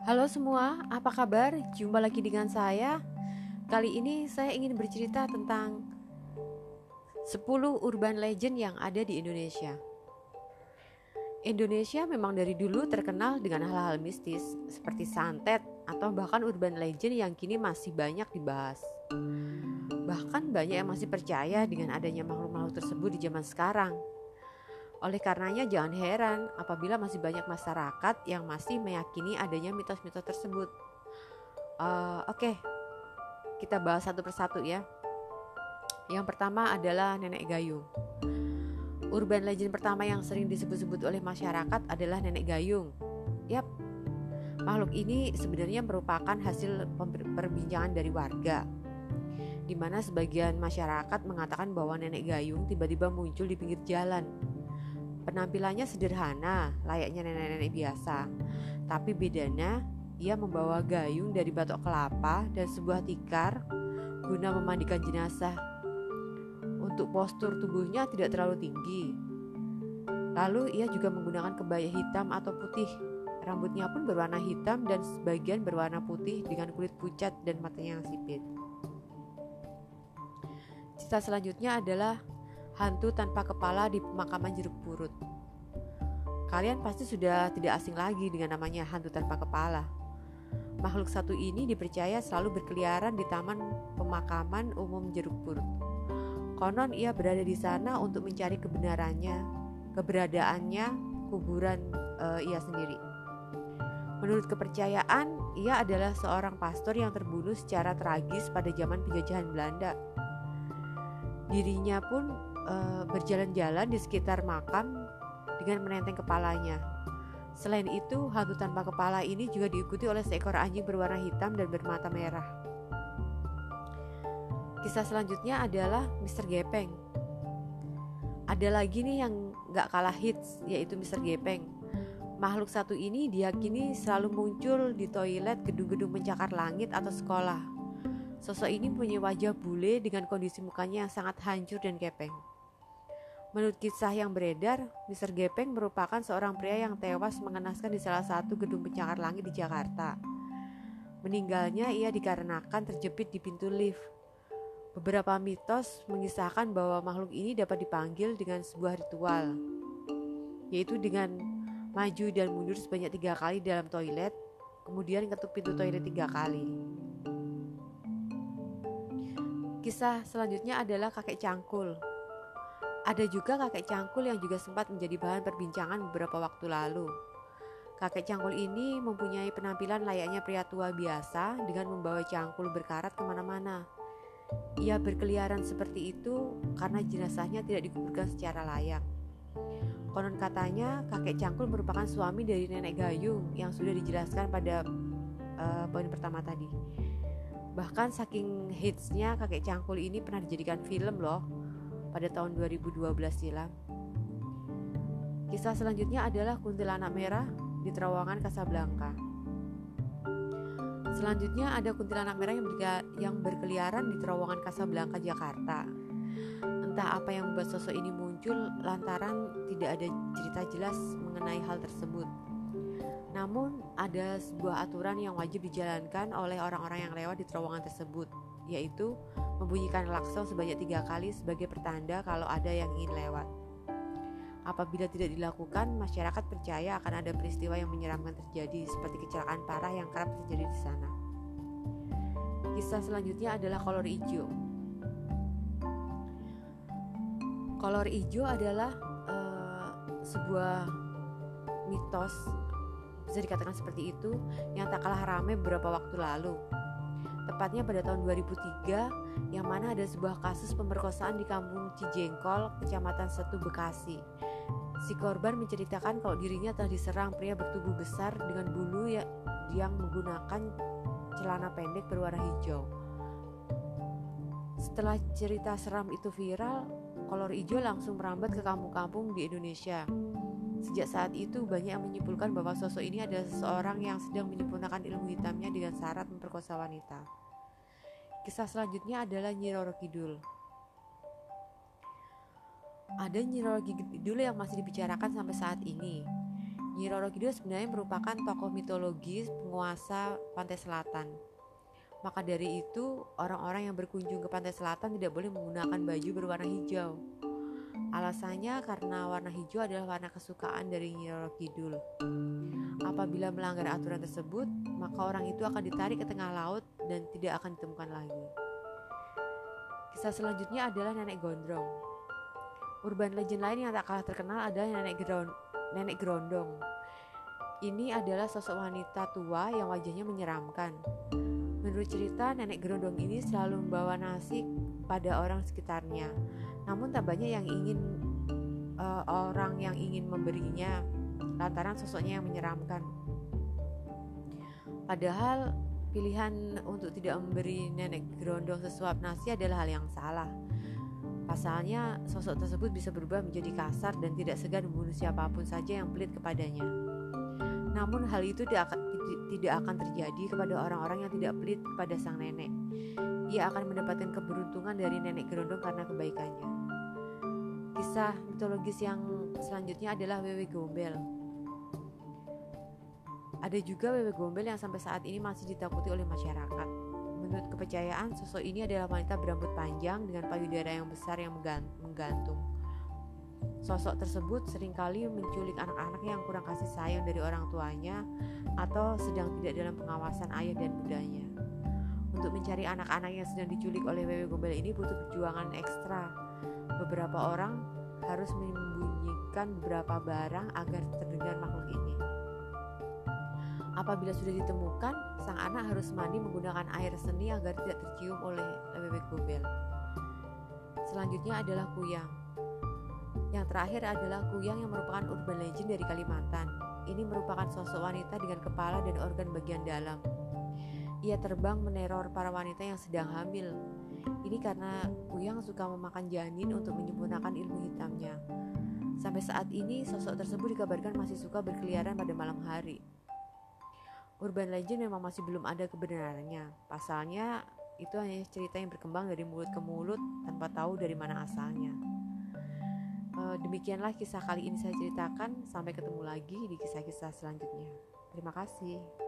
Halo semua, apa kabar? Jumpa lagi dengan saya. Kali ini saya ingin bercerita tentang 10 urban legend yang ada di Indonesia. Indonesia memang dari dulu terkenal dengan hal-hal mistis seperti santet atau bahkan urban legend yang kini masih banyak dibahas. Bahkan banyak yang masih percaya dengan adanya makhluk-makhluk tersebut di zaman sekarang. Oleh karenanya jangan heran apabila masih banyak masyarakat yang masih meyakini adanya mitos-mitos tersebut. Uh, Oke, okay. kita bahas satu persatu ya. Yang pertama adalah nenek gayung. Urban legend pertama yang sering disebut-sebut oleh masyarakat adalah nenek gayung. Yap, makhluk ini sebenarnya merupakan hasil perbincangan dari warga di mana sebagian masyarakat mengatakan bahwa nenek gayung tiba-tiba muncul di pinggir jalan Penampilannya sederhana, layaknya nenek-nenek biasa. Tapi bedanya, ia membawa gayung dari batok kelapa dan sebuah tikar guna memandikan jenazah. Untuk postur tubuhnya tidak terlalu tinggi. Lalu ia juga menggunakan kebaya hitam atau putih. Rambutnya pun berwarna hitam dan sebagian berwarna putih dengan kulit pucat dan matanya yang sipit. Cerita selanjutnya adalah hantu tanpa kepala di pemakaman jeruk purut. Kalian pasti sudah tidak asing lagi dengan namanya hantu tanpa kepala. Makhluk satu ini dipercaya selalu berkeliaran di taman pemakaman umum jeruk purut. Konon ia berada di sana untuk mencari kebenarannya, keberadaannya, kuburan uh, ia sendiri. Menurut kepercayaan, ia adalah seorang pastor yang terbunuh secara tragis pada zaman penjajahan Belanda. Dirinya pun uh, berjalan-jalan di sekitar makam dengan menenteng kepalanya. Selain itu, hantu tanpa kepala ini juga diikuti oleh seekor anjing berwarna hitam dan bermata merah. Kisah selanjutnya adalah Mr. Gepeng. Ada lagi nih yang gak kalah hits, yaitu Mr. Gepeng. Makhluk satu ini diyakini selalu muncul di toilet gedung-gedung pencakar langit atau sekolah. Sosok ini punya wajah bule dengan kondisi mukanya yang sangat hancur dan gepeng. Menurut kisah yang beredar, Mr. Gepeng merupakan seorang pria yang tewas mengenaskan di salah satu gedung pencakar langit di Jakarta. Meninggalnya ia dikarenakan terjepit di pintu lift. Beberapa mitos mengisahkan bahwa makhluk ini dapat dipanggil dengan sebuah ritual, yaitu dengan maju dan mundur sebanyak tiga kali dalam toilet, kemudian ketuk pintu toilet tiga kali. Kisah selanjutnya adalah kakek cangkul. Ada juga kakek cangkul yang juga sempat menjadi bahan perbincangan beberapa waktu lalu. Kakek cangkul ini mempunyai penampilan layaknya pria tua biasa dengan membawa cangkul berkarat ke mana-mana. Ia berkeliaran seperti itu karena jenazahnya tidak dikuburkan secara layak. Konon katanya kakek cangkul merupakan suami dari nenek gayung yang sudah dijelaskan pada uh, poin pertama tadi. Bahkan saking hitsnya kakek cangkul ini pernah dijadikan film loh pada tahun 2012 silam. Kisah selanjutnya adalah kuntilanak merah di terowongan Casablanca. Selanjutnya ada kuntilanak merah yang, berkeliaran di terowongan Casablanca, Jakarta. Entah apa yang membuat sosok ini muncul lantaran tidak ada cerita jelas mengenai hal tersebut. Namun, ada sebuah aturan yang wajib dijalankan oleh orang-orang yang lewat di terowongan tersebut, yaitu membunyikan klakson sebanyak tiga kali sebagai pertanda kalau ada yang ingin lewat. Apabila tidak dilakukan, masyarakat percaya akan ada peristiwa yang menyeramkan terjadi, seperti kecelakaan parah yang kerap terjadi di sana. Kisah selanjutnya adalah kolor hijau. Kolor hijau adalah uh, sebuah mitos, bisa dikatakan seperti itu, yang tak kalah ramai beberapa waktu lalu tepatnya pada tahun 2003 yang mana ada sebuah kasus pemerkosaan di kampung Cijengkol, Kecamatan Setu, Bekasi. Si korban menceritakan kalau dirinya telah diserang pria bertubuh besar dengan bulu ya, yang menggunakan celana pendek berwarna hijau. Setelah cerita seram itu viral, kolor hijau langsung merambat ke kampung-kampung di Indonesia. Sejak saat itu banyak yang menyimpulkan bahwa sosok ini adalah seseorang yang sedang menyempurnakan ilmu hitamnya dengan syarat memperkosa wanita. Kisah selanjutnya adalah Nyi Roro Kidul. Ada Nyi Roro Kidul yang masih dibicarakan sampai saat ini. Nyi Roro Kidul sebenarnya merupakan tokoh mitologis penguasa pantai selatan. Maka dari itu, orang-orang yang berkunjung ke pantai selatan tidak boleh menggunakan baju berwarna hijau. Alasannya karena warna hijau adalah warna kesukaan dari Nyi Roro Kidul. Apabila melanggar aturan tersebut, maka orang itu akan ditarik ke tengah laut dan tidak akan ditemukan lagi. Kisah selanjutnya adalah Nenek Gondrong. Urban legend lain yang tak kalah terkenal adalah Nenek, Geron Nenek Gerondong. Ini adalah sosok wanita tua yang wajahnya menyeramkan. Menurut cerita, Nenek Gerondong ini selalu membawa nasi pada orang sekitarnya. Namun tak banyak yang ingin uh, orang yang ingin memberinya lantaran sosoknya yang menyeramkan. Padahal pilihan untuk tidak memberi Nenek Gerondong sesuap nasi adalah hal yang salah. Pasalnya, sosok tersebut bisa berubah menjadi kasar dan tidak segan membunuh siapa pun saja yang pelit kepadanya. Namun hal itu tidak akan, terjadi kepada orang-orang yang tidak pelit kepada sang nenek. Ia akan mendapatkan keberuntungan dari nenek gerondong karena kebaikannya. Kisah mitologis yang selanjutnya adalah Wewe Gombel. Ada juga Wewe Gombel yang sampai saat ini masih ditakuti oleh masyarakat. Menurut kepercayaan, sosok ini adalah wanita berambut panjang dengan payudara yang besar yang menggantung. Sosok tersebut sering kali menculik anak-anak yang kurang kasih sayang dari orang tuanya atau sedang tidak dalam pengawasan ayah dan bundanya. Untuk mencari anak-anak yang sedang diculik oleh Wewe Gombel ini butuh perjuangan ekstra. Beberapa orang harus menyembunyikan beberapa barang agar terdengar makhluk ini. Apabila sudah ditemukan, sang anak harus mandi menggunakan air seni agar tidak tercium oleh bebek gombel. Selanjutnya adalah kuyang. Yang terakhir adalah kuyang yang merupakan urban legend dari Kalimantan. Ini merupakan sosok wanita dengan kepala dan organ bagian dalam. Ia terbang meneror para wanita yang sedang hamil. Ini karena kuyang suka memakan janin untuk menyempurnakan ilmu hitamnya. Sampai saat ini, sosok tersebut dikabarkan masih suka berkeliaran pada malam hari. Urban legend memang masih belum ada kebenarannya. Pasalnya, itu hanya cerita yang berkembang dari mulut ke mulut tanpa tahu dari mana asalnya. E, demikianlah kisah kali ini saya ceritakan. Sampai ketemu lagi di kisah-kisah selanjutnya. Terima kasih.